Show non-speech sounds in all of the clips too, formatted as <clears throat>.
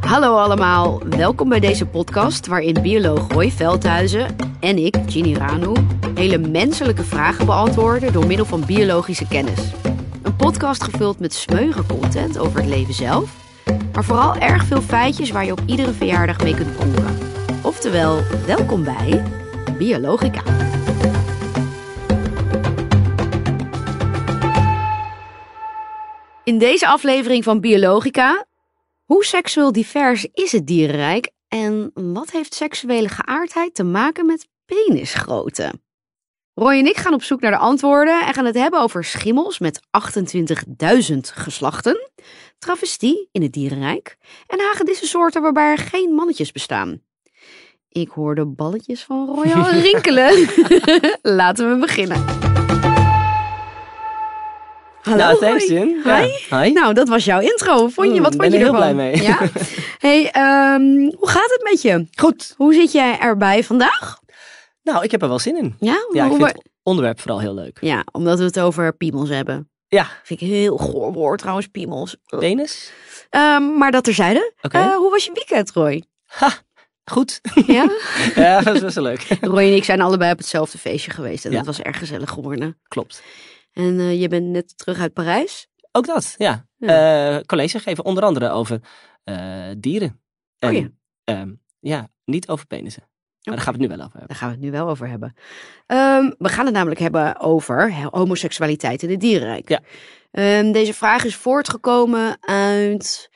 Hallo allemaal, welkom bij deze podcast waarin bioloog Roy Veldhuizen en ik, Ginny Ranu, hele menselijke vragen beantwoorden door middel van biologische kennis. Een podcast gevuld met smeuïge content over het leven zelf, maar vooral erg veel feitjes waar je op iedere verjaardag mee kunt pronken. Oftewel, welkom bij Biologica. In deze aflevering van Biologica hoe seksueel divers is het dierenrijk en wat heeft seksuele geaardheid te maken met penisgrootte? Roy en ik gaan op zoek naar de antwoorden en gaan het hebben over schimmels met 28.000 geslachten, travestie in het dierenrijk en hagedissensoorten waarbij er geen mannetjes bestaan. Ik hoor de balletjes van Roy al <laughs> rinkelen. <laughs> Laten we beginnen. Hallo, nou, thanks. Jin. Hi. Ja. Hi. Nou, dat was jouw intro. Vond je, Mm, wat vond ben je er heel ervan? blij mee. Ja? <laughs> Hey, ehm, hoe gaat het met je? Goed. Hoe zit jij erbij vandaag? Nou, ik heb er wel zin in. Ja, Ja, ik vind het onderwerp vooral heel leuk. ja omdat we het over piemels hebben. Ja, Vind ik een heel goor woord trouwens, piemels. penis. Ehm, maar dat terzijde. Oké. Eh, hoe was je weekend, Roy? Ha, goed. Ja? <laughs> ja, dat was best wel leuk. Roy en ik zijn allebei op hetzelfde feestje geweest en Ja. dat was erg gezellig geworden. Klopt. En eh, je bent net terug uit Parijs. Ook dat, ja. Eh, college geven onder andere over eh, dieren. En, Oh ja. ehm, ja, niet over penissen. Maar daar gaan we het nu wel over hebben. Daar gaan we het nu wel over hebben. Ehm, we gaan het namelijk hebben over he- homoseksualiteit in het dierenrijk. Ja. Ehm, deze vraag is voortgekomen uit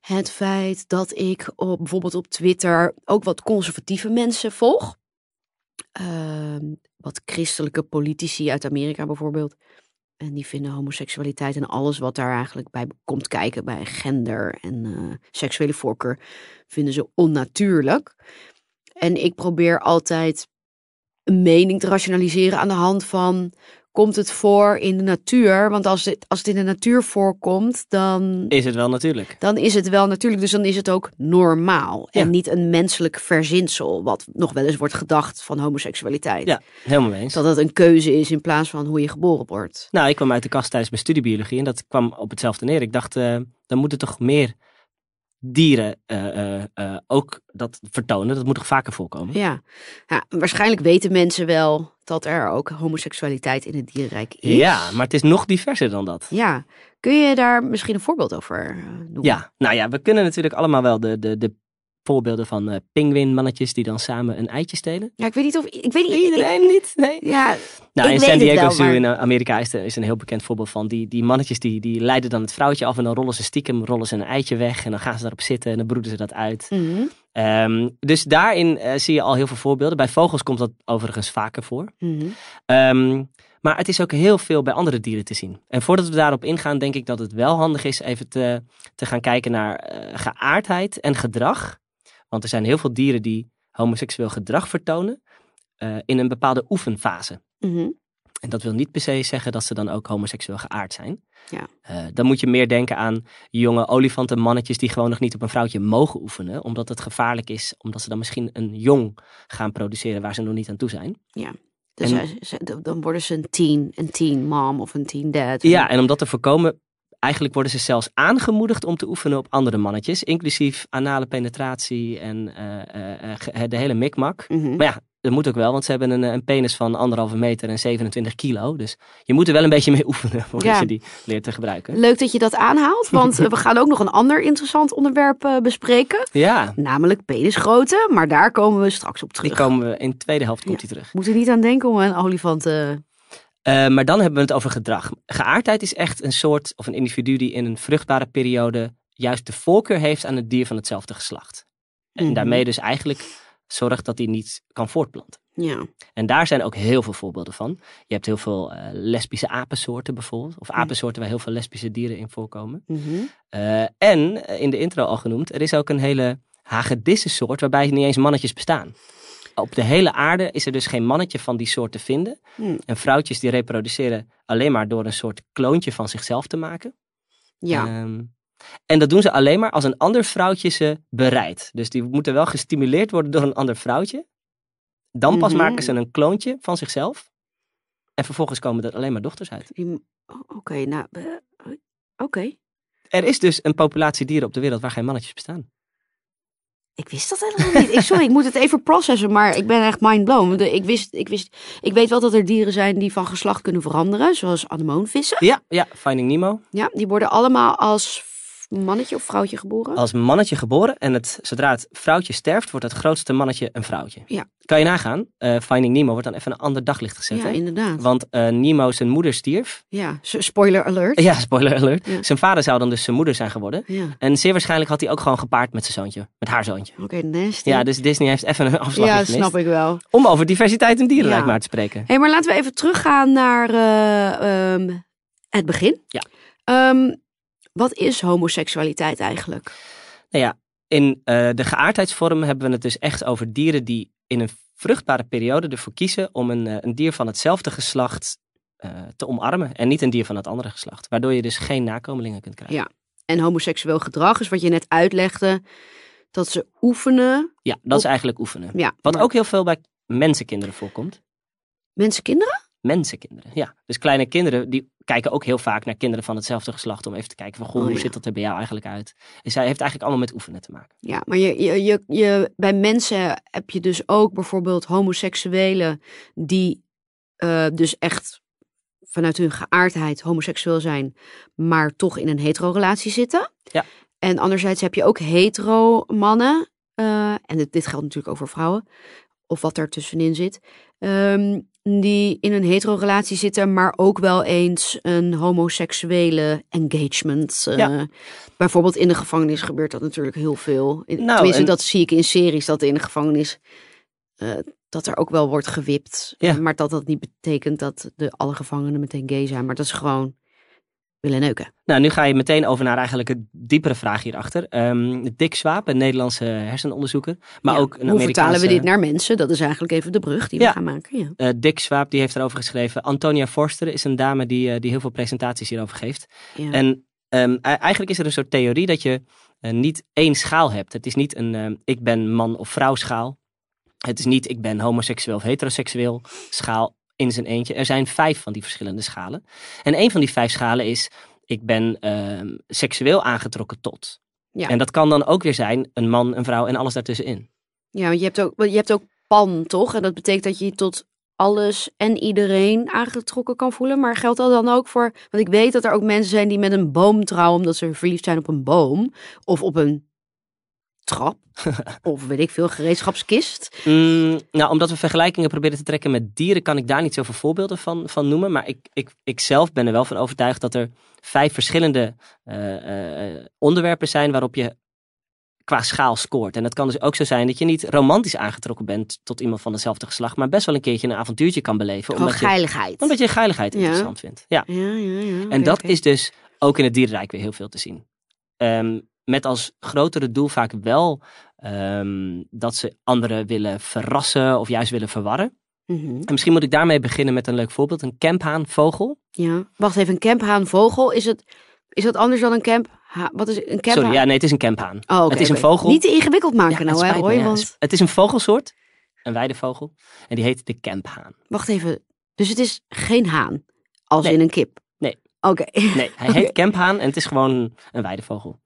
het feit dat ik op, bijvoorbeeld op Twitter ook wat conservatieve mensen volg. Ehm, wat christelijke politici uit Amerika bijvoorbeeld. En die vinden homoseksualiteit en alles wat daar eigenlijk bij komt kijken, bij gender en eh, seksuele voorkeur, vinden ze onnatuurlijk. En ik probeer altijd een mening te rationaliseren aan de hand van. Komt het voor in de natuur? Want als het, als het in de natuur voorkomt, dan, Is het wel natuurlijk? dan is het wel natuurlijk. Dus dan is het ook normaal. Ja. En niet een menselijk verzinsel. Wat nog wel eens wordt gedacht van homoseksualiteit. Ja, helemaal eens. Dat het een keuze is in plaats van hoe je geboren wordt. Nou, ik kwam uit de kast tijdens mijn studiebiologie en dat kwam op hetzelfde neer. Ik dacht, eh, dan moeten toch meer dieren eh, eh, eh, ook dat vertonen. Dat moet toch vaker voorkomen? Ja. ja, waarschijnlijk weten mensen wel dat er ook homoseksualiteit in het dierenrijk is. Ja, maar het is nog diverser dan dat. Ja, kun je daar misschien een voorbeeld over noemen? Ja, nou ja, we kunnen natuurlijk allemaal wel de, de, de voorbeelden van pinguïnmannetjes die dan samen een eitje stelen. Ja, ik weet niet of ik weet niet. ik- Iedereen niet? Nee. ja, Nou, Ik in weet San Diego wel, Zoo maar- in eh, Amerika is, er, is een heel bekend voorbeeld van. Die, die mannetjes die, die leiden dan het vrouwtje af en dan rollen ze stiekem rollen ze een eitje weg. En dan gaan ze daarop zitten en dan broeden ze dat uit. mhm, Ehm, dus daarin eh, zie je al heel veel voorbeelden. Bij vogels komt dat overigens vaker voor. mhm. Ehm, maar het is ook heel veel bij andere dieren te zien. En voordat we daarop ingaan, denk ik dat het wel handig is even te, te gaan kijken naar geaardheid en gedrag. Want er zijn heel veel dieren die homoseksueel gedrag vertonen eh, in een bepaalde oefenfase. mhm. En dat wil niet per se zeggen dat ze dan ook homoseksueel geaard zijn. Ja. Eh, dan moet je meer denken aan jonge olifantenmannetjes die gewoon nog niet op een vrouwtje mogen oefenen. Omdat het gevaarlijk is, omdat ze dan misschien een jong gaan produceren waar ze nog niet aan toe zijn. Dus En- hij- ze- dan worden ze een teen, een teen mom of een teen dad. Ja, en om dat te voorkomen, eigenlijk worden ze zelfs aangemoedigd om te oefenen op andere mannetjes. Inclusief anale penetratie en eh, eh, eh, de hele mikmak. Mhm. Maar ja, dat moet ook wel, want ze hebben een, een penis van anderhalve meter en 27 kilo. Dus je moet er wel een beetje mee <laughs> oefenen voordat Ja. je die leert te gebruiken. Leuk dat je dat aanhaalt, want <laughs> we gaan ook nog een ander interessant onderwerp bespreken. Ja, Namelijk penisgrootte, maar daar komen we straks op die terug. komen we in de tweede helft komt die terug. Moet er niet aan denken om een olifant te... Eh, maar dan hebben we het over gedrag. Geaardheid is echt een soort of een individu die in een vruchtbare periode juist de voorkeur heeft aan het dier van hetzelfde geslacht. En Mhm. daarmee dus eigenlijk zorgt dat hij niet kan voortplanten. Ja. En daar zijn ook heel veel voorbeelden van. Je hebt heel veel eh, lesbische apensoorten bijvoorbeeld. Of apensoorten waar heel veel lesbische dieren in voorkomen. Mhm. Eh, en, in de intro al genoemd, er is ook een hele hagedissensoort waarbij niet eens mannetjes bestaan. Op de hele aarde is er dus geen mannetje van die soort te vinden. Hm. En vrouwtjes die reproduceren alleen maar door een soort kloontje van zichzelf te maken. Ja. Ehm, en dat doen ze alleen maar als een ander vrouwtje ze bereidt. Dus die moeten wel gestimuleerd worden door een ander vrouwtje. Dan pas Mhm. maken ze een kloontje van zichzelf. En vervolgens komen er alleen maar dochters uit. Oké, nou... eh, Oké. er is dus een populatie dieren op de wereld waar geen mannetjes bestaan. Ik wist dat helemaal niet. Ik, sorry, ik moet het even processen, maar ik ben echt mind blown. Ik, wist, ik, wist, ik weet wel dat er dieren zijn die van geslacht kunnen veranderen, zoals anemoonvissen. Ja, ja, Finding Nemo. Ja, die worden allemaal als mannetje of vrouwtje geboren. Als mannetje geboren en het, zodra het vrouwtje sterft, wordt het grootste mannetje een vrouwtje. Ja. Kan je nagaan, eh, Finding Nemo wordt dan even een ander daglicht gezet. ja, hè? inderdaad. Want eh, Nemo zijn moeder stierf. Ja, spoiler alert. Ja, spoiler alert. Ja. Zijn vader zou dan dus zijn moeder zijn geworden. Ja, En zeer waarschijnlijk had hij ook gewoon gepaard met zijn zoontje. Met haar zoontje. oké, nasty. Ja, dus Disney heeft even een afslag ja snap ik wel. Om over diversiteit in dierenrijk Ja. maar te spreken. Hé, maar laten we even teruggaan naar eh, ehm, het begin. Ja. Ehm, wat is homoseksualiteit eigenlijk? Nou ja, in eh, de geaardheidsvorm hebben we het dus echt over dieren die in een vruchtbare periode ervoor kiezen om een, eh, een dier van hetzelfde geslacht eh, te omarmen. En niet een dier van het andere geslacht. Waardoor je dus geen nakomelingen kunt krijgen. Ja. En homoseksueel gedrag is wat je net uitlegde. Dat ze oefenen. Ja, dat is eigenlijk oefenen. Ja, Wat maar ook heel veel bij mensenkinderen voorkomt. Mensen, kinderen? Mensenkinderen, ja. Dus kleine kinderen, die kijken ook heel vaak naar kinderen van hetzelfde geslacht. Om even te kijken van, goh, Oh, hoe ja. zit dat er bij jou eigenlijk uit? Dus hij heeft eigenlijk allemaal met oefenen te maken. Ja, maar je, je, je, je, bij mensen heb je dus ook bijvoorbeeld homoseksuelen die eh, dus echt vanuit hun geaardheid homoseksueel zijn, maar toch in een hetero-relatie zitten. Ja. En anderzijds heb je ook hetero-mannen, eh, en dit, dit geldt natuurlijk ook voor vrouwen, of wat er tussenin zit, ehm, die in een hetero-relatie zitten, maar ook wel eens een homoseksuele engagement. eh, Ja. Bijvoorbeeld in de gevangenis gebeurt dat natuurlijk heel veel. In- Nou, Tenminste, en- dat zie ik in series, dat in de gevangenis eh, dat er ook wel wordt gewipt. Ja. Maar dat dat niet betekent dat de, alle gevangenen meteen gay zijn. Maar dat is gewoon willen neuken. Nou, nu ga je meteen over naar eigenlijk een diepere vraag hierachter. Ehm Dick Swaap, een Nederlandse hersenonderzoeker. Maar Ja, ook een Hoe vertalen we dit naar mensen? Dat is eigenlijk even de brug die we Ja. gaan maken. Ja. Eh, Dick Swaap, die heeft erover geschreven. Antonia Forster is een dame die, eh, die heel veel presentaties hierover geeft. En ehm, e- eigenlijk is er een soort theorie dat je eh, niet één schaal hebt. Het is niet een ehm, ik ben man of vrouw schaal. Het is niet ik ben homoseksueel of heteroseksueel schaal in zijn eentje. Er zijn vijf van die verschillende schalen. En een van die vijf schalen is ik ben ehm, seksueel aangetrokken tot. Ja. En dat kan dan ook weer zijn een man, een vrouw en alles daartussenin. ja, want je hebt, ook, je hebt ook pan, toch? En dat betekent dat je je tot alles en iedereen aangetrokken kan voelen. Maar geldt dat dan ook voor... Want ik weet dat er ook mensen zijn die met een boom trouwen... omdat ze verliefd zijn op een boom. Of op een trap. of weet ik veel, gereedschapskist. Mm, nou, omdat we vergelijkingen proberen te trekken met dieren, kan ik daar niet zoveel voorbeelden van, van noemen. Maar ik, ik, ik zelf ben er wel van overtuigd dat er vijf verschillende eh, eh, onderwerpen zijn waarop je qua schaal scoort. En dat kan dus ook zo zijn dat je niet romantisch aangetrokken bent tot iemand van hetzelfde geslacht, maar best wel een keertje een avontuurtje kan beleven. Gewoon Omdat je, omdat je geiligheid Ja. interessant vindt. Ja. Ja, ja, ja. En dat is dus ook in het dierenrijk weer heel veel te zien. Ehm, met als grotere doel vaak wel ehm, dat ze anderen willen verrassen of juist willen verwarren. Mhm. En misschien moet ik daarmee beginnen met een leuk voorbeeld. Een camphaanvogel. Ja. Wacht even, een camphaanvogel. Is, het, is dat anders dan een camp? Ha, wat is een camphaan? Sorry, ja, nee, het is een camphaan. Oh, het is een vogel. Niet te ingewikkeld maken Ja, nou, hè, me, Roy? ja. Want, Het is een vogelsoort, een weidevogel. En die heet de camphaan. wacht even. Dus het is geen haan, als Nee. in een kip? Nee. Oké. Nee, hij <laughs> heet camphaan en het is gewoon een weidevogel.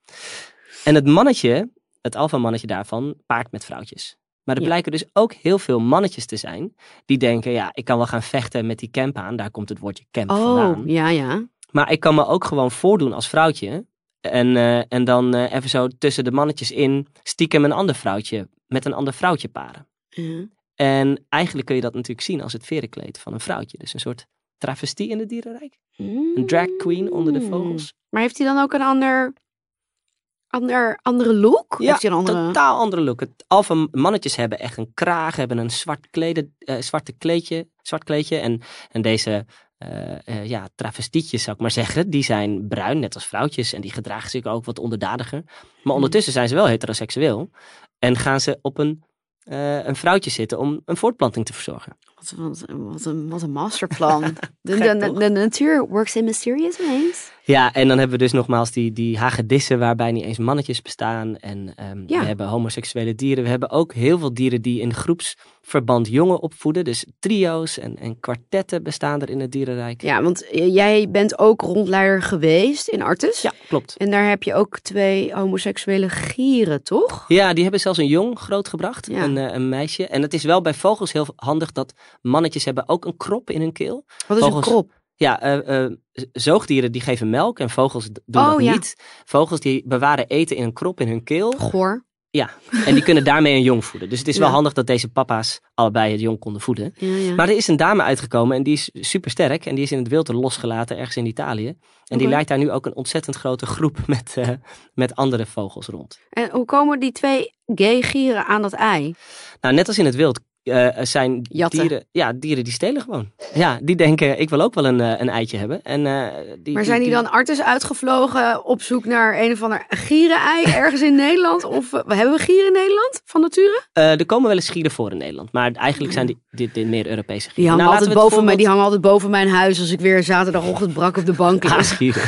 En het mannetje, het alfamannetje daarvan, paart met vrouwtjes. Maar er Ja. blijken dus ook heel veel mannetjes te zijn die denken, ja, ik kan wel gaan vechten met die camphaan. Daar komt het woordje camp Oh, vandaan. ja, ja. Maar ik kan me ook gewoon voordoen als vrouwtje. En, eh, en dan eh, even zo tussen de mannetjes in stiekem een ander vrouwtje met een ander vrouwtje paren. Ja. En eigenlijk kun je dat natuurlijk zien als het verenkleed van een vrouwtje. Dus een soort travestie in het dierenrijk. Een drag queen onder de vogels. Maar heeft hij dan ook een ander, ander, andere look? Ja, heeft hij een andere... totaal andere look. Het alfa mannetjes hebben echt een kraag, hebben een zwart, kleden, eh, zwarte kleedje, zwart kleedje. En, en deze eh, eh, ja, travestietjes, zou ik maar zeggen, die zijn bruin, net als vrouwtjes. En die gedragen zich ook wat onderdadiger. Maar ondertussen zijn ze wel heteroseksueel. En gaan ze op een, een vrouwtje zitten om een voortplanting te verzorgen. Wat, een, wat een masterplan. <laughs> De, de, natuur works in mysterious ways. Ja, en dan hebben we dus nogmaals die, die hagedissen waarbij niet eens mannetjes bestaan. En ehm, Ja. we hebben homoseksuele dieren. We hebben ook heel veel dieren die in groepsverband jongen opvoeden. Dus trio's en, en kwartetten bestaan er in het dierenrijk. Ja, want jij bent ook rondleider geweest in Artes. Ja, klopt. En daar heb je ook twee homoseksuele gieren, toch? Ja, die hebben zelfs een jong grootgebracht, Ja. een, eh, een meisje. En het is wel bij vogels heel handig dat mannetjes hebben ook een krop in hun keel. Wat is Vogels- een krop? Ja, eh, eh, zoogdieren die geven melk en vogels doen Oh, dat ja. niet. Vogels die bewaren eten in een krop in hun keel. Goor. En die kunnen daarmee een jong voeden. Dus het is wel Ja. handig dat deze papa's allebei het jong konden voeden. Ja, ja. Maar er is een dame uitgekomen en die is super sterk. En die is in het wild losgelaten ergens in Italië. En die leidt daar nu ook een ontzettend grote groep <laughs> met, eh, met andere vogels rond. En hoe komen die twee gay gieren aan dat ei? Nou, net als in het wild eh, zijn Jatten. dieren, ja, dieren die stelen gewoon. Ja, die denken, ik wil ook wel een, eh, een eitje hebben. En, eh, die, Maar zijn die dan artes uitgevlogen op zoek naar een of ander gierenei <laughs> ergens in Nederland? Of eh, hebben we gieren in Nederland van nature? Eh, er komen wel eens gieren voor in Nederland. Maar eigenlijk zijn die, dit, meer Europese gieren. Die hangen, Nou, altijd boven mij, die hangen altijd boven mijn huis als ik weer zaterdagochtend brak op de bank lig. Haasgieren.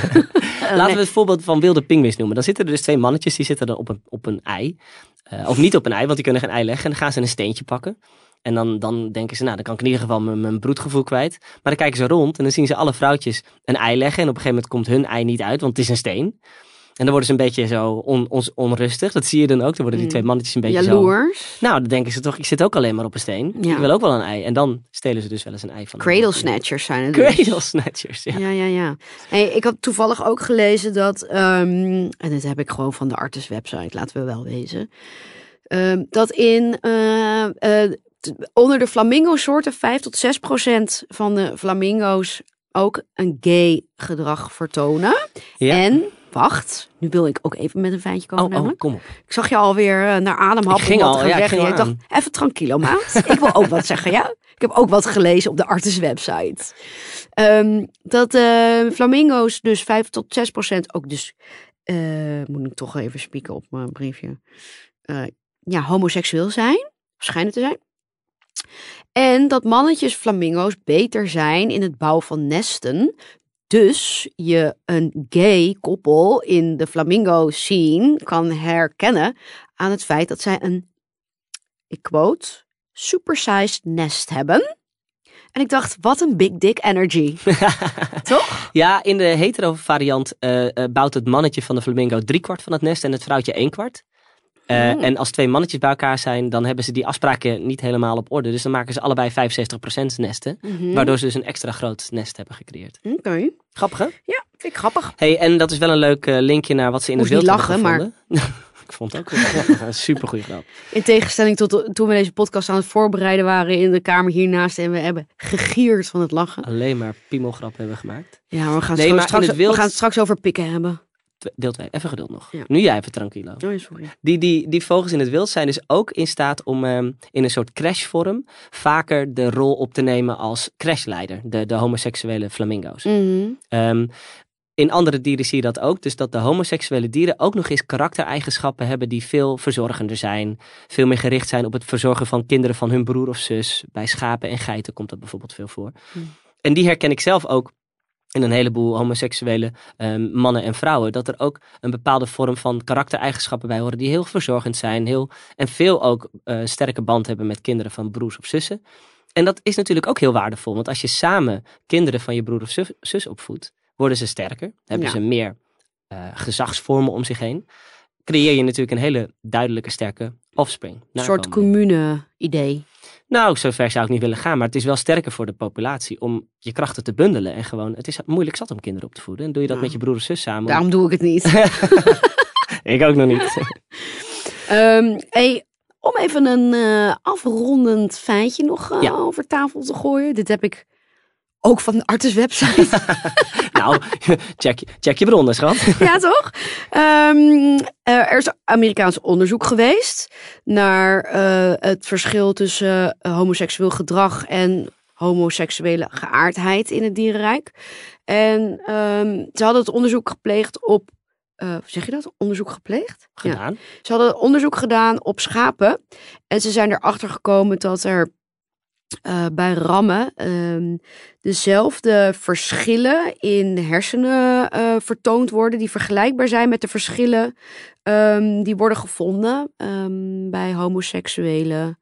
Eh, Laten nee. we het voorbeeld van wilde pinguïns noemen. Dan zitten er dus twee mannetjes, die zitten dan op een, op een ei. Eh, of niet op een ei, want die kunnen geen ei leggen. En dan gaan ze een steentje pakken. En dan, dan denken ze, nou, dan kan ik in ieder geval mijn, mijn broedgevoel kwijt. Maar dan kijken ze rond en dan zien ze alle vrouwtjes een ei leggen. En op een gegeven moment komt hun ei niet uit, want het is een steen. En dan worden ze een beetje zo on, on- onrustig. Dat zie je dan ook. Dan worden die Mm. twee mannetjes een beetje zo... Jaloers. Nou, dan denken ze toch, ik zit ook alleen maar op een steen. Ja. Ik wil ook wel een ei. En dan stelen ze dus wel eens een ei van. Cradle snatchers zijn het dus. Cradle snatchers, ja. Ja, ja, ja. Hey, ik had toevallig ook gelezen dat, ehm, en dit heb ik gewoon van de Artis website, laten we wel wezen, ehm, dat in eh, eh, onder de flamingo-soorten 5 tot 6 procent van de flamingo's ook een gay gedrag vertonen. Ja. En wacht, nu wil ik ook even met een feitje komen. Oh, oh, kom op. Ik zag je alweer eh, naar ademhappen Ik ging al, ja, ik ging Ik dacht, even tranquilo maat. ik wil ook wat <laughs> zeggen, ja. Ik heb ook wat gelezen op de Artis website. Ehm, dat eh, flamingo's dus 5 tot 6 procent ook dus... eh, moet ik toch even spieken op mijn briefje. ja, homoseksueel zijn. Schijnen te zijn. En dat mannetjes flamingo's beter zijn in het bouwen van nesten. Dus je een gay koppel in de flamingo scene kan herkennen aan het feit dat zij een, ik quote, supersized nest hebben. En ik dacht, wat een big dick energy. <laughs> Toch? Ja, in de hetero variant eh, eh, bouwt het mannetje van de flamingo driekwart van het nest en het vrouwtje één kwart. Eh, Hmm. En als twee mannetjes bij elkaar zijn, dan hebben ze die afspraken niet helemaal op orde. Dus dan maken ze allebei 75% nesten. Mhm. Waardoor ze dus een extra groot nest hebben gecreëerd. Oké. Grappig hè? Ja, vind ik grappig. Hey, en dat is wel een leuk eh, linkje naar wat ze in Moest het wild niet hebben lachen, gevonden. <laughs> ik vond het ook. Ja, een super goede grap. In tegenstelling tot de- toen we deze podcast aan het voorbereiden waren in de kamer hiernaast. En we hebben gegierd van het lachen. Alleen maar piemelgrap hebben gemaakt. Ja, maar we gaan, Nee, maar straks, wild- we gaan het straks over pikken hebben. Deel 2, even geduld nog. Ja. Nu jij even tranquilo. Oh, sorry. Die, die, die vogels in het wild zijn dus ook in staat om ehm, in een soort crashvorm vaker de rol op te nemen als crashleider. De, de homoseksuele flamingo's. Mhm. Ehm, in andere dieren zie je dat ook. Dus dat de homoseksuele dieren ook nog eens karaktereigenschappen hebben die veel verzorgender zijn. Veel meer gericht zijn op het verzorgen van kinderen van hun broer of zus. Bij schapen en geiten komt dat bijvoorbeeld veel voor. Hmm. En die herken ik zelf ook in een heleboel homoseksuele ehm, mannen en vrouwen. Dat er ook een bepaalde vorm van karaktereigenschappen bij horen die heel verzorgend zijn. Heel, en veel ook eh, een sterke band hebben met kinderen van broers of zussen. En dat is natuurlijk ook heel waardevol. Want als je samen kinderen van je broer of zus, zus opvoedt, worden ze sterker. Hebben Ja. ze meer eh, gezagsvormen om zich heen. Creëer je natuurlijk een hele duidelijke, sterke offspring. Een soort commune-idee. Nou, zover zou ik niet willen gaan. Maar het is wel sterker voor de populatie om je krachten te bundelen. En gewoon, het is moeilijk zat om kinderen op te voeden. En doe je dat met je broer of zus samen. Daarom doe ik het niet. <laughs> Ik ook nog niet. <laughs> Ehm, hey, om even een eh, afrondend feitje nog eh, Ja. over tafel te gooien. Dit heb ik ook van de Artis website. <laughs> nou, <laughs> check, je- check je bronnen, schat. <laughs> ja, toch? Ehm, eh, er is Amerikaans onderzoek geweest naar eh, het verschil tussen eh, homoseksueel gedrag en homoseksuele geaardheid in het dierenrijk. En ehm, ze hadden het onderzoek gepleegd op. eh, zeg je dat? Onderzoek gepleegd? Ja. Gedaan. Ze hadden onderzoek gedaan op schapen. En ze zijn erachter gekomen dat er eh, bij rammen ehm, dezelfde verschillen in hersenen eh, vertoond worden, die vergelijkbaar zijn met de verschillen ehm, die worden gevonden ehm, bij homoseksuele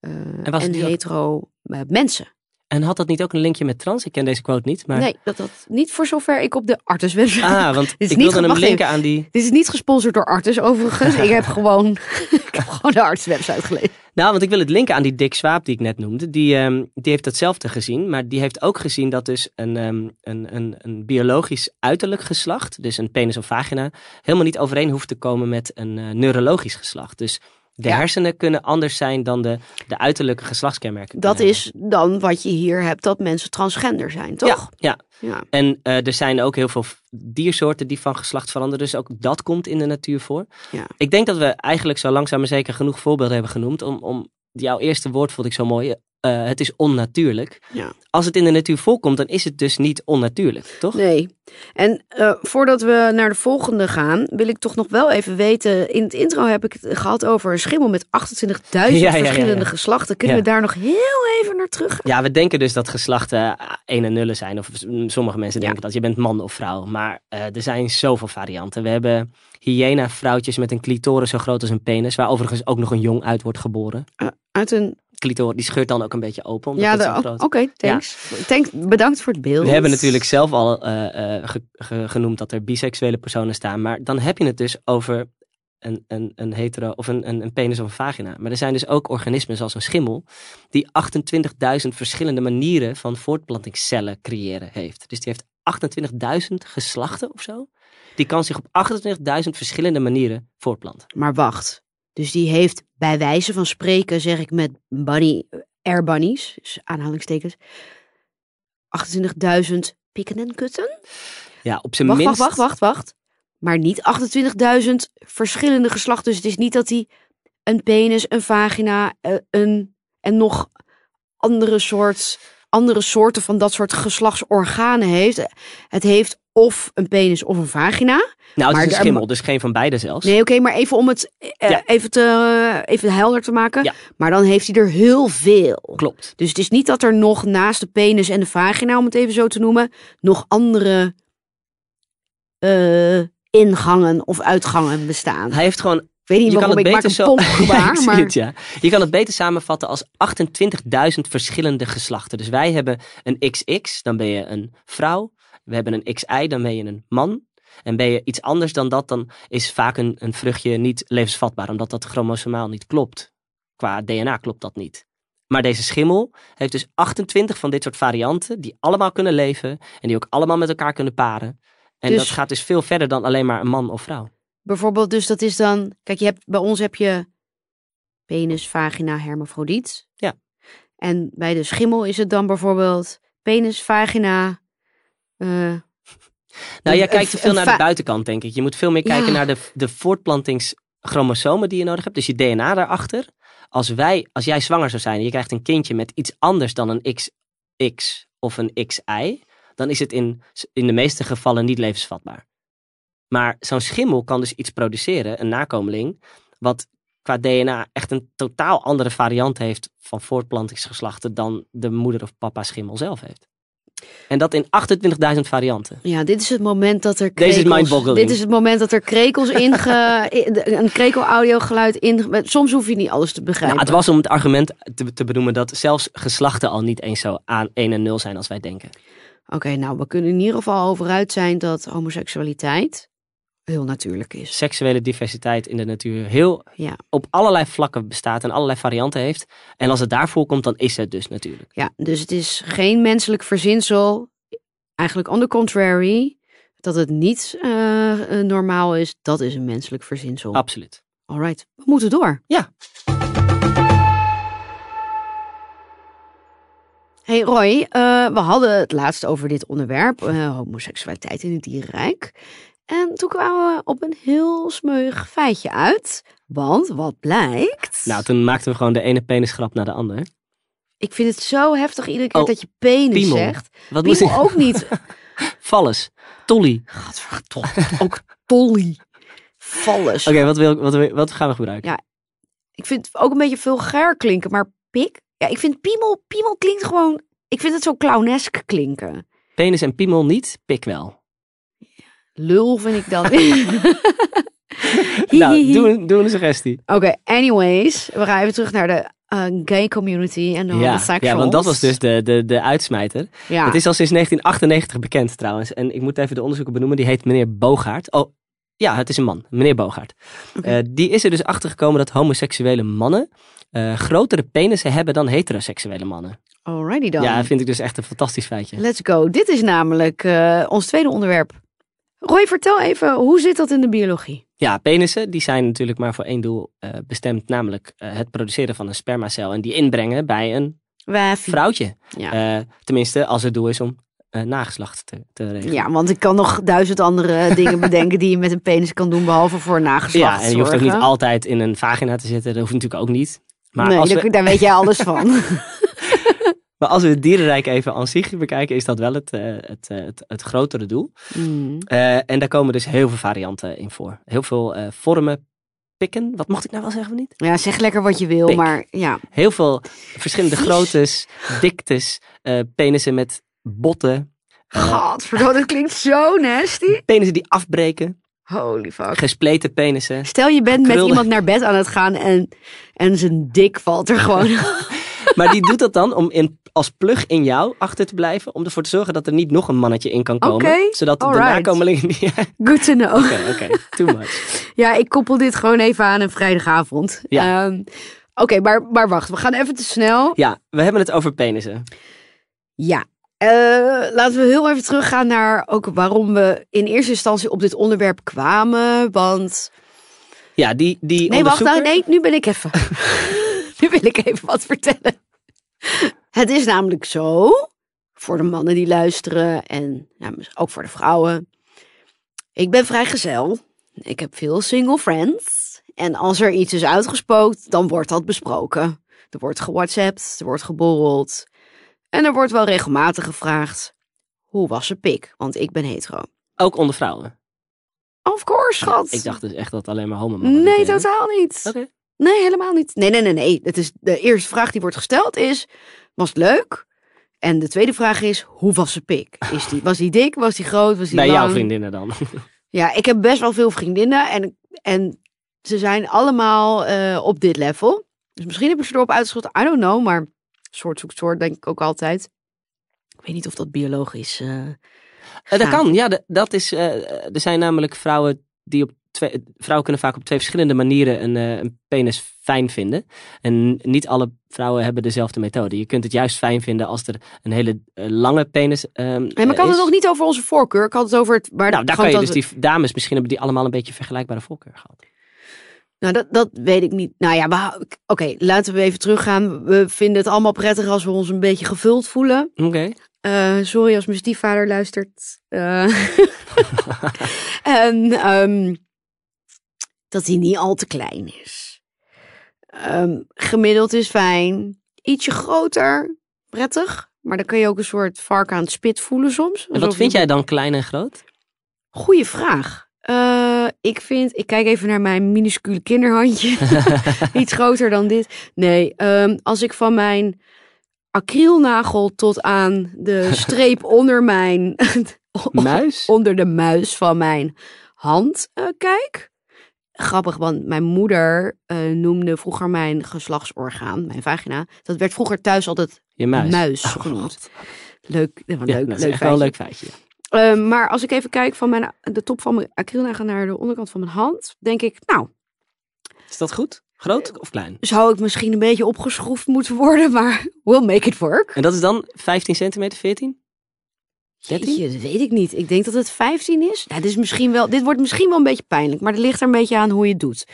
eh, En ook- hetero mensen. En had dat niet ook een linkje met trans? Ik ken deze quote niet, maar... Nee, dat dat niet voor zover ik op de Artus website. Ah, want <laughs> ik niet wilde hem linken aan die... Dit is niet gesponsord door Artus overigens. <laughs> ik heb gewoon, <laughs> ik heb gewoon de Artus website gelezen. Nou, want ik wil het linken aan die Dick Swaap die ik net noemde. Die, ehm, die heeft hetzelfde gezien, maar die heeft ook gezien dat dus een, ehm, een, een, een biologisch uiterlijk geslacht, dus een penis of vagina, helemaal niet overeen hoeft te komen met een eh, neurologisch geslacht. Dus de Ja. hersenen kunnen anders zijn dan de, de uiterlijke geslachtskenmerken. Dat is dan wat je hier hebt, dat mensen transgender zijn, toch? Ja, ja. Ja. En eh, er zijn ook heel veel diersoorten die van geslacht veranderen. Dus ook dat komt in de natuur voor. Ja. Ik denk dat we eigenlijk zo langzaam maar zeker genoeg voorbeelden hebben genoemd. Om, om jouw eerste woord vond ik zo mooi. Eh, het is onnatuurlijk. Ja. Als het in de natuur voorkomt, dan is het dus niet onnatuurlijk, toch? Nee. En eh, voordat we naar de volgende gaan, wil ik toch nog wel even weten. In het intro heb ik het gehad over een schimmel met <laughs> 28.000 ja, ja, verschillende geslachten. Kunnen we daar nog heel even naar terug? Ja, we denken dus dat geslachten eh, een en nullen zijn. Of sommige mensen denken dat je bent man of vrouw. Maar eh, er zijn zoveel varianten. We hebben hyena-vrouwtjes met een clitoris zo groot als een penis. Waar overigens ook nog een jong uit wordt geboren. Uit een. Clitoris, die scheurt dan ook een beetje open. Omdat Ja, de- oh, groot oké, thanks. Thanks. Bedankt voor het beeld. We hebben natuurlijk zelf al eh, eh, ge- ge- genoemd dat er biseksuele personen staan. Maar dan heb je het dus over een, een, een hetero of een, een, een penis of een vagina. Maar er zijn dus ook organismen zoals een schimmel. Die 28.000 verschillende manieren van voortplantingscellen creëren heeft. Dus die heeft 28.000 geslachten of zo. Die kan zich op 28.000 verschillende manieren voortplanten. Maar wacht. Dus die heeft bij wijze van spreken, zeg ik met bunny, air bunnies, dus aanhalingstekens, 28.000 pikken en kutten? Ja, op zijn Wacht, minst. wacht, wacht, wacht, wacht. Maar niet 28.000 verschillende geslachten. Dus het is niet dat hij een penis, een vagina, eh, een, en nog andere, soort, andere soorten van dat soort geslachtsorganen heeft. Het heeft of een penis of een vagina. Nou, het is een schimmel, dus geen van beide zelfs. Nee, oké, maar even om het eh, Ja. even, te, even helder te maken. Ja. Maar dan heeft hij er heel veel. Klopt. Dus het is niet dat er nog naast de penis en de vagina, om het even zo te noemen, nog andere eh, ingangen of uitgangen bestaan. Hij heeft gewoon Ik weet niet je kan waarom het ik maak beter een zo. <laughs> maar het, ja. Je kan het beter samenvatten als 28.000 verschillende geslachten. Dus wij hebben een XX, dan ben je een vrouw. We hebben een XY, dan ben je een man. En ben je iets anders dan dat, dan is vaak een, een vruchtje niet levensvatbaar, omdat dat chromosomaal niet klopt. Qua DNA klopt dat niet. Maar deze schimmel heeft dus 28 van dit soort varianten, die allemaal kunnen leven en die ook allemaal met elkaar kunnen paren. En Dus- dat gaat dus veel verder dan alleen maar een man of vrouw. bijvoorbeeld, dus dat is dan, kijk, je hebt, bij ons heb je penis, vagina, hermafrodiet. Ja. En bij de schimmel is het dan bijvoorbeeld penis, vagina, eh, Nou, jij kijkt te veel naar de buitenkant, denk ik. Je moet veel meer kijken Ja. naar de, de voortplantingschromosomen die je nodig hebt. Dus je DNA daarachter. Als, wij, als jij zwanger zou zijn en je krijgt een kindje met iets anders dan een XX of een XY, dan is het in, in de meeste gevallen niet levensvatbaar. Maar zo'n schimmel kan dus iets produceren, een nakomeling, wat qua DNA echt een totaal andere variant heeft van voortplantingsgeslachten dan de moeder of papa schimmel zelf heeft. En dat in 28.000 varianten. Ja, dit is het moment dat er Deze is krekels... mindboggling. Dit is het moment dat er krekels inge... <laughs> in- een krekel-audiogeluid in... Soms hoef je niet alles te begrijpen. Nou, het was om het argument te, te benoemen dat zelfs geslachten al niet eens zo aan 1 en 0 zijn als wij denken. Oké, nou, we kunnen in ieder geval over uit zijn dat homoseksualiteit heel natuurlijk is. Seksuele diversiteit in de natuur heel Ja. op allerlei vlakken bestaat en allerlei varianten heeft. En als het daarvoor komt, dan is het dus natuurlijk. Ja, dus het is geen menselijk verzinsel. Eigenlijk on the contrary, dat het niet eh, eh, normaal is, dat is een menselijk verzinsel. Absoluut. Alright, we moeten door. Ja. Hey Roy, eh, we hadden het laatst over dit onderwerp, homoseksualiteit in het dierenrijk. En toen kwamen we op een heel smeuig feitje uit. Want wat blijkt? Nou, toen maakten we gewoon de ene penisgrap naar de andere. ik vind het zo heftig iedere keer Oh, dat je penis piemel. zegt. Wat moest Piemel ik? ook niet. <laughs> Valles. Tolly. Gadverdomme, ook tolly. Valles. Oké, wat, wil, wat, wil- wat gaan we gebruiken? Ja. Ik vind het ook een beetje vulgair klinken, maar pik Ja, ik vind piemel, piemel klinkt gewoon... Ik vind het zo clownesk klinken. Penis en piemel niet, pik wel. Lul vind ik dan. <laughs> nou, doe, doe een suggestie. Oké, anyways. We gaan even terug naar de uh, gay community en de Ja, ja, want dat was dus de, de, de uitsmijter. Ja. Het is al sinds 1998 bekend trouwens. En ik moet even de onderzoeker benoemen. Die heet meneer Bogaert. Oh, ja, het is een man. Meneer Bogaert. Eh, die is er dus achter gekomen dat homoseksuele mannen eh, grotere penissen hebben dan heteroseksuele mannen. Alrighty dan. Ja, vind ik dus echt een fantastisch feitje. Let's go. Dit is namelijk eh, ons tweede onderwerp. Roy, vertel even, hoe zit dat in de biologie? Ja, penissen die zijn natuurlijk maar voor één doel eh, bestemd. Namelijk eh, het produceren van een spermacel. En die inbrengen bij een vrouwtje. Ja. Eh, tenminste, als het doel is om nageslacht te, te regelen. ja, want ik kan nog duizend andere dingen bedenken die je met een penis kan doen, behalve voor nageslacht Ja, en je hoeft ook niet altijd in een vagina te zitten. Dat hoeft natuurlijk ook niet. Maar, nee, als daar, we, daar weet jij alles van. <laughs> maar als we het dierenrijk even aan zich bekijken, is dat wel het, eh, het, eh, het, het grotere doel. Mm. Eh, en daar komen dus heel veel varianten in voor. Heel veel vormen, pikken. Wat mocht ik nou wel zeggen of niet? Ja, zeg lekker wat je wil, Pik. maar ja. Heel veel verschillende groottes, diktes, penissen met botten. Godverdomme, dat klinkt zo nasty. penissen die afbreken. Holy fuck. Gespleten penissen. Stel je bent met iemand naar bed aan het gaan en, en zijn dik valt er gewoon. <laughs> Maar die doet dat dan om in, als plug in jou achter te blijven. Om ervoor te zorgen dat er niet nog een mannetje in kan komen. Zodat de alright. nakomelingen... niet- <laughs> Good to know. Oké, oké. Too much. <laughs> Ja, ik koppel dit gewoon even aan een vrijdagavond. Ja. Ehm, Oké, maar, maar wacht, we gaan even te snel. Ja, we hebben het over penissen. Ja. Eh, laten we heel even teruggaan naar ook waarom we in eerste instantie op dit onderwerp kwamen. Want. Ja, die, die Nee, wacht, nou, nee, nu ben ik even. <laughs> nu wil ik even wat vertellen. Het is namelijk zo, voor de mannen die luisteren en ja, ook voor de vrouwen. Ik ben vrijgezel. Ik heb veel single friends. En als er iets is uitgespookt, dan wordt dat besproken. Er wordt gewhatsappt, er wordt geborreld. En er wordt wel regelmatig gevraagd, hoe was zijn pik? Want ik ben hetero. Ook onder vrouwen. Of course, schat. Ik dacht dus echt dat alleen maar homo Nee, totaal niet. Oké. Nee, helemaal niet. Nee, nee, nee, nee. Het is de eerste vraag die wordt gesteld is: was het leuk? En de tweede vraag is: hoe was zijn pik? Is die, was die dik? Was die groot? Was die Bij lang? jouw vriendinnen dan. <laughs> Ja, ik heb best wel veel vriendinnen en, en ze zijn allemaal eh, op dit level. Dus misschien heb ik ze erop uitgeschot. I don't know, maar soort zoekt soort denk ik ook altijd. Ik weet niet of dat biologisch. Eh, dat kan, ja. Dat is, er zijn namelijk vrouwen die op twee... Vrouwen kunnen vaak op twee verschillende manieren een, eh, een penis fijn vinden. En niet alle vrouwen hebben dezelfde methode. Je kunt het juist fijn vinden als er een hele eh, lange penis Nee, maar ik had is. het nog niet over onze voorkeur. Ik had het over het. Maar Nou, daar kan je dus die dames misschien hebben die allemaal een beetje vergelijkbare voorkeur gehad. Nou, dat, dat weet ik niet. Nou ja, oké, laten we even teruggaan. We vinden het allemaal prettig als we ons een beetje gevuld voelen. Oké. Eh, sorry als mijn stiefvader luistert. Eh, <laughs> <laughs> en ehm, dat hij niet al te klein is. Ehm, gemiddeld is fijn. Ietsje groter, prettig. Maar dan kun je ook een soort vark aan het spit voelen soms. En wat vind jij dan klein en groot? Goeie vraag. Eh, ik vind, ik kijk even naar mijn minuscule kinderhandje. <laughs> Iets groter dan dit. Nee, ehm, als ik van mijn acrylnagel tot aan de streep <laughs> onder mijn, Muis? <laughs> onder de muis van mijn hand eh, kijk. Grappig, want mijn moeder eh, noemde vroeger mijn geslachtsorgaan, mijn vagina. Dat werd vroeger thuis altijd Je muis. muis Oh, genoemd. Leuk. Ja, leuk, is leuk echt wel een feitje. leuk feitje. Eh, maar als ik even kijk van mijn, de top van mijn acrylnagel naar de onderkant van mijn hand, denk ik, nou, Is dat goed? Groot of klein? zou ik misschien een beetje opgeschroefd moeten worden, <laughs> maar we'll make it work. En dat is dan 15 centimeter, 14? 13? Jeetje, dat weet ik niet. Ik denk dat het 15 is. Nou, dit, is misschien wel, dit wordt misschien wel een beetje pijnlijk, maar het ligt er een beetje aan hoe je het doet.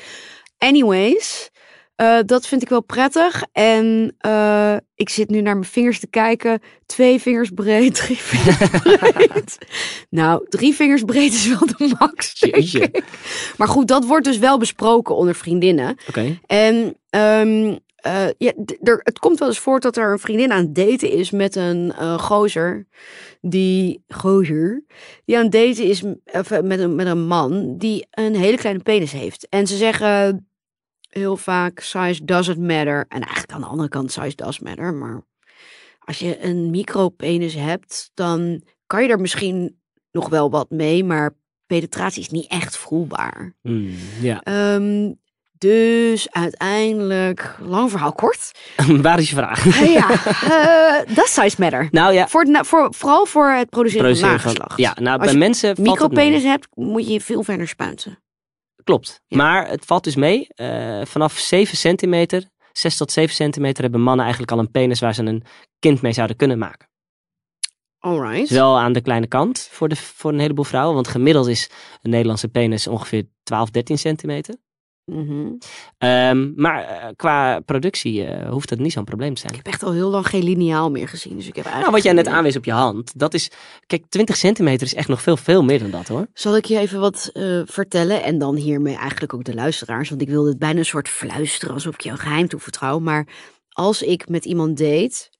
Anyways, eh, dat vind ik wel prettig. En eh, ik zit nu naar mijn vingers te kijken. Twee vingers breed, <laughs> drie vingers breed. nou, drie vingers breed is wel de max, denk ik. Maar goed, dat wordt dus wel besproken onder vriendinnen. Oké. En ehm, eh, ja, er, het komt wel eens voor dat er een vriendin aan het daten is met een eh, gozer. Die, gozer, die aan het daten is of, eh, met, een, met een man die een hele kleine penis heeft. En ze zeggen, heel vaak size doesn't matter. En eigenlijk aan de andere kant size does matter. Maar als je een micropenis hebt, dan kan je er misschien nog wel wat mee. Maar penetratie is niet echt voelbaar. Ja. Ehm, dus uiteindelijk, lang verhaal kort. <laughs> Waar is je vraag? <laughs> Ja, eh, does size matter? nou ja, Voor na- voor, vooral voor het produceren, produceren van nageslacht. Ja, nou Als bij je mensen valt micropenis hebt, moet je veel verder spuiten. Klopt. Ja. Maar het valt dus mee. eh, vanaf 7 centimeter, 6 tot 7 centimeter, hebben mannen eigenlijk al een penis waar ze een kind mee zouden kunnen maken. Alright. Wel aan de kleine kant voor, de, voor een heleboel vrouwen. Want gemiddeld is een Nederlandse penis ongeveer 12, 13 centimeter. Mhm. Ehm, maar eh, qua productie eh, hoeft dat niet zo'n probleem te zijn. Ik heb echt al heel lang geen lineaal meer gezien. Dus ik heb Nou, wat jij net aanwees op je hand, dat is... Kijk, 20 centimeter is echt nog veel, veel meer dan dat hoor. Zal ik je even wat eh, vertellen? En dan hiermee eigenlijk ook de luisteraars. Want ik wilde het bijna een soort fluisteren alsof ik je een geheim toevertrouw. Maar als ik met iemand date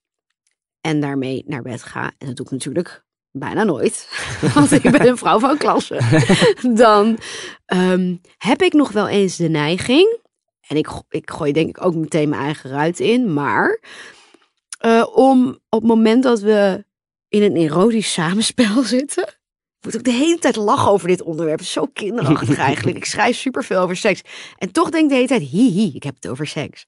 en daarmee naar bed ga. En dat doe ik natuurlijk bijna nooit. <laughs> Want ik ben een vrouw van klasse. <laughs> Dan ehm, heb ik nog wel eens de neiging. En ik, ik gooi denk ik ook meteen mijn eigen ruit in. Maar eh, om op het moment dat we in een erotisch samenspel <laughs> zitten. Ik moet ook de hele tijd lachen over dit onderwerp. Zo kinderachtig <laughs> eigenlijk. Ik schrijf superveel over seks. En toch denk ik de hele tijd, hi hi, ik heb het over seks.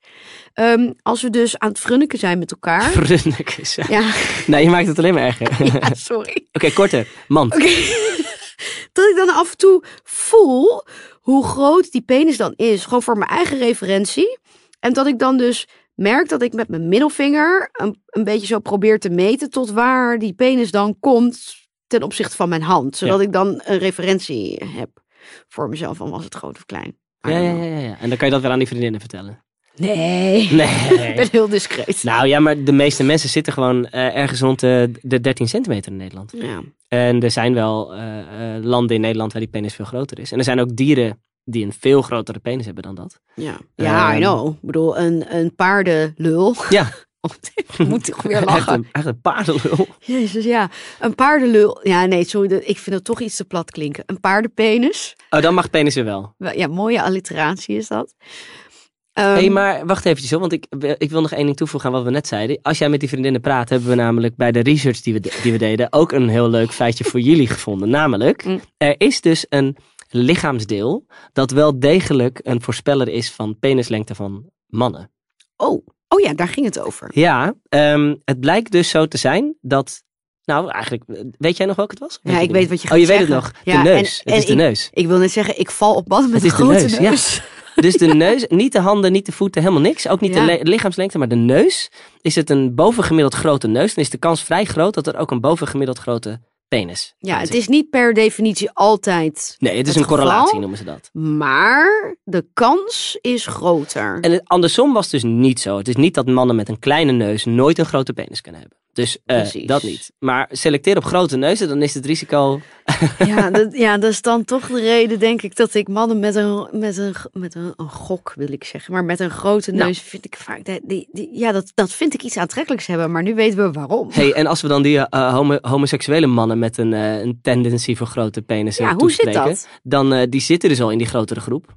Ehm, als we dus aan het frunniken zijn met elkaar. Frunnikes. Ja. Ja, Nee, je maakt het alleen maar erger. Oké, <laughs> ja sorry. korter. Oké. <laughs> dat ik dan af en toe voel hoe groot die penis dan is. Gewoon voor mijn eigen referentie. En dat ik dan dus merk dat ik met mijn middelvinger een, een beetje zo probeer te meten tot waar die penis dan komt ten opzichte van mijn hand. Zodat ik dan een referentie heb voor mezelf van was het groot of klein. Ja, ja, ja, ja. En dan kan je dat wel aan die vriendinnen vertellen. Nee. <laughs> Ik Nee. ben heel discreet. Nou ja, maar de meeste mensen zitten gewoon eh, ergens rond de, de 13 centimeter in Nederland. Ja. En er zijn wel eh, eh, landen in Nederland waar die penis veel groter is. En er zijn ook dieren die een veel grotere penis hebben dan dat. Ja, ja I Ehm. know. Ik bedoel, een, een paardenlul. Ja. <laughs> <laughs> Moet toch weer Echt lachen. een, echt een paardenlul. Jezus, ja. Een paardenlul. Ja, nee, sorry. Ik vind het toch iets te plat klinken. Een paardenpenis. Oh, dan mag penis weer wel. Ja, mooie alliteratie is dat. Ehm, Hé, hey, maar wacht eventjes hoor, want ik, ik wil nog één ding toevoegen aan wat we net zeiden. Als jij met die vriendinnen praat, hebben we namelijk bij de research die we, de- die we deden ook een heel leuk feitje voor <laughs> jullie gevonden. Namelijk, Mm. er is dus een lichaamsdeel dat wel degelijk een voorspeller is van penislengte van mannen. Oh. Oh ja, daar ging het over. Ja, ehm, het blijkt dus zo te zijn dat, nou eigenlijk, weet jij nog welke het was? Ja, ik weet wat je Oh, je gaat weet het nog. De Ja, neus. en- het is en de ik- neus. Ik wil net zeggen, ik val op bad met Het een is de grote neus, neus. ja. <laughs> Dus de neus, niet de handen, niet de voeten, helemaal niks. Ook niet Ja. de le- lichaamslengte, maar de neus. Is het een bovengemiddeld grote neus, dan is de kans vrij groot dat er ook een bovengemiddeld grote penis Ja, het is niet per definitie altijd. Nee, het is het een correlatie geval. noemen ze dat. Maar de kans is groter. En het, andersom was het dus niet zo. Het is niet dat mannen met een kleine neus nooit een grote penis kunnen hebben. Dus eh, dat niet. Maar selecteer op grote neuzen, dan is het risico... Ja, <laughs> dat, ja, dat is dan toch de reden, denk ik, dat ik mannen met een, met een, met een, een gok, wil ik zeggen, maar met een grote Nou. neus vind ik vaak, die, die, die- ja, dat, dat vind ik iets aantrekkelijks hebben, maar nu weten we waarom. Hey, en als we dan die eh, homo- homoseksuele mannen met een, eh, een tendency voor grote penissen ja, hoe zit dat? dan eh, die zitten dus al in die grotere groep.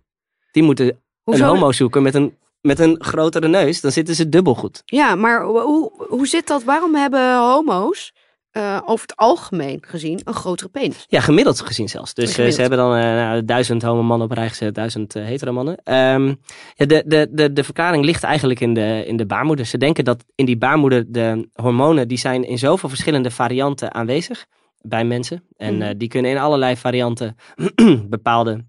Die moeten Hoezo? een homo zoeken met een, met een grotere neus, dan zitten ze dubbel goed. Ja, maar hoe, hoe, zit dat? Waarom hebben homo's eh, over het algemeen gezien een grotere penis? Ja, gemiddeld gezien zelfs. Dus eh, Gemiddeld. ze hebben dan eh, nou, duizend homo mannen op rij gezet, duizend eh, hetero mannen. Ehm, ja, de, de, de, de verklaring ligt eigenlijk in de, in de baarmoeder. Ze denken dat in die baarmoeder de hormonen, die zijn in zoveel verschillende varianten aanwezig bij mensen. En Mhm. die kunnen in allerlei varianten <clears throat> bepaalde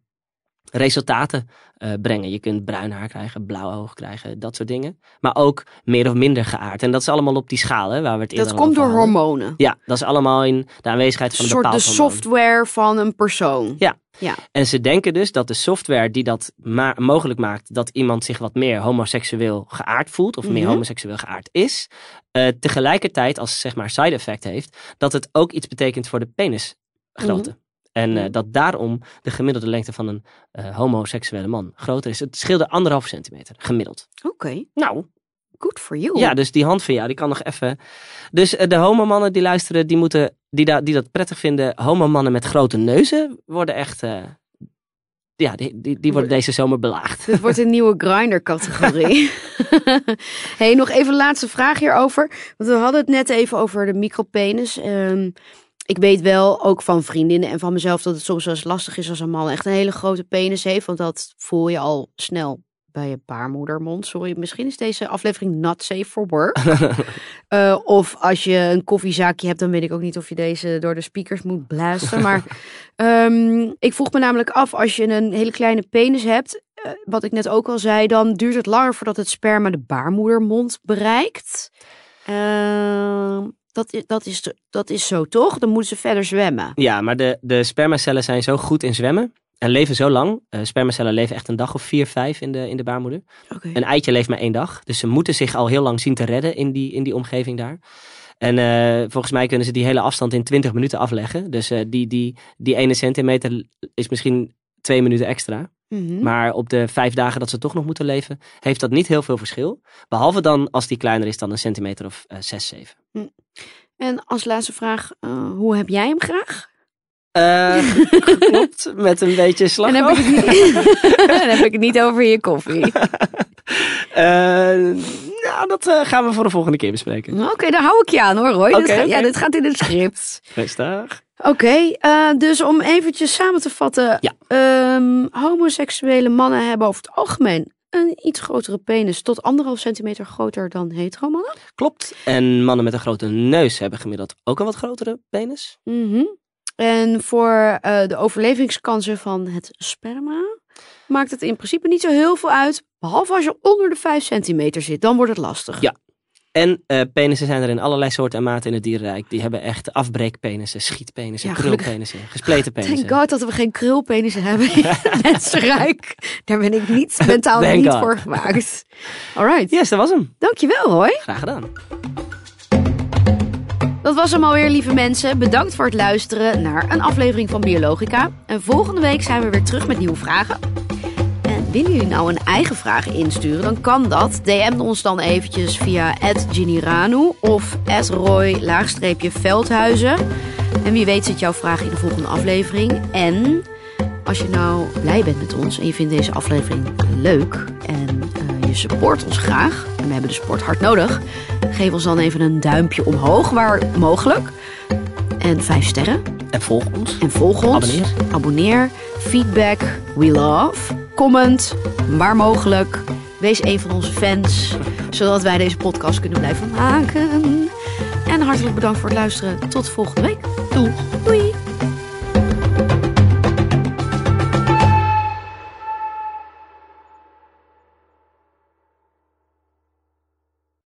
resultaten eh, brengen. Je kunt bruin haar krijgen, blauw oog krijgen, dat soort dingen. Maar ook meer of minder geaard. En dat is allemaal op die schaal hè, waar we het eerder Dat komt door hadden. hormonen. Ja, dat is allemaal in de aanwezigheid van Een een soort de bepaald hormoon. software van een persoon. Ja. Ja. En ze denken dus dat de software die dat ma- mogelijk maakt dat iemand zich wat meer homoseksueel geaard voelt, of meer Mhm. homoseksueel geaard is, eh, tegelijkertijd als zeg maar side effect heeft, dat het ook iets betekent voor de penisgrootte. En eh, Mhm. dat daarom de gemiddelde lengte van een eh, homoseksuele man groter is. Het scheelde anderhalf centimeter, gemiddeld. Oké, Nou, good for you. ja, dus die hand van jou, die kan nog even. Dus eh, de homomannen die luisteren, die, moeten, die, da- die dat prettig vinden, homomannen met grote neuzen worden echt. ja, die, die, die worden deze zomer belaagd. Dit wordt een <laughs> nieuwe grinder-categorie. <laughs> hey, nog even een laatste vraag hierover. Want we hadden het net even over de micropenis. Ehm, ik weet wel, ook van vriendinnen en van mezelf, dat het soms wel eens lastig is als een man echt een hele grote penis heeft. Want dat voel je al snel bij je baarmoedermond. Sorry, misschien is deze aflevering not safe for work. Uh, <laughs> of als je een koffiezaakje hebt, dan weet ik ook niet of je deze door de speakers moet blazen. Maar um, <laughs> ik vroeg me namelijk af, als je een hele kleine penis hebt, uh, wat ik net ook al zei, dan duurt het langer voordat het sperma de baarmoedermond bereikt. Uh, dat, dat, is, dat is zo toch? Dan moeten ze verder zwemmen. Ja, maar de, de spermacellen zijn zo goed in zwemmen en leven zo lang. Uh, spermacellen leven echt een dag of vier, vijf in de, in de baarmoeder. Okay. Een eitje leeft maar één dag. Dus ze moeten zich al heel lang zien te redden in die, in die omgeving daar. En uh, volgens mij kunnen ze die hele afstand in 20 minuten afleggen. Dus uh, die, die, die ene centimeter is misschien twee minuten extra. Mm -hmm. Maar op de vijf dagen dat ze toch nog moeten leven, heeft dat niet heel veel verschil. Behalve dan als die kleiner is dan een centimeter of zes, zeven. Mm. En als laatste vraag, hoe heb jij hem graag? <laughs> Uh, klopt, met een beetje slag. En dan heb, ik het niet, <laughs> dan heb ik het niet over je koffie. uh, <laughs> nou, dat uh, gaan we voor de volgende keer bespreken. Oké, okay, daar hou ik je aan hoor, Roy. Okay, dit, ga, okay. ja, dit gaat in het script. Rustig. Oké, dus om eventjes samen te vatten. Ja. Um, homoseksuele mannen hebben over het algemeen een iets grotere penis tot anderhalf centimeter groter dan hetero mannen. Klopt. En mannen met een grote neus hebben gemiddeld ook een wat grotere penis. Mm -hmm. En voor uh, de overlevingskansen van het sperma maakt het in principe niet zo heel veel uit. Behalve als je onder de 5 centimeter zit, dan wordt het lastig. Ja. En uh, penissen zijn er in allerlei soorten en maten in het dierrijk. Die hebben echt afbreekpenissen, schietpenissen, ja, krulpenissen, gespleten penissen. Thank God dat we geen krulpenissen hebben in <laughs> het mensenrijk. Daar ben ik niet <laughs> mentaal niet God. voor gemaakt. Alright. Yes, dat was hem. Dankjewel, Roy. Graag gedaan. Dat was hem alweer, lieve mensen. Bedankt voor het luisteren naar een aflevering van Biologica. En volgende week zijn we weer terug met nieuwe vragen. Willen jullie nou een eigen vraag insturen, dan kan dat. DM ons dan eventjes via @giniranu of @roy_veldhuizen. En wie weet zit jouw vraag in de volgende aflevering. En als je nou blij bent met ons en je vindt deze aflevering leuk en uh, je support ons graag, en we hebben de support hard nodig, geef ons dan even een duimpje omhoog waar mogelijk. En vijf sterren. En volg ons. En volg ons. Abonneer. Abonneer. Feedback. We love. Comment. Waar mogelijk. Wees een van onze fans. zodat wij deze podcast kunnen blijven maken. En hartelijk bedankt voor het luisteren. Tot volgende week. Doei. Doei.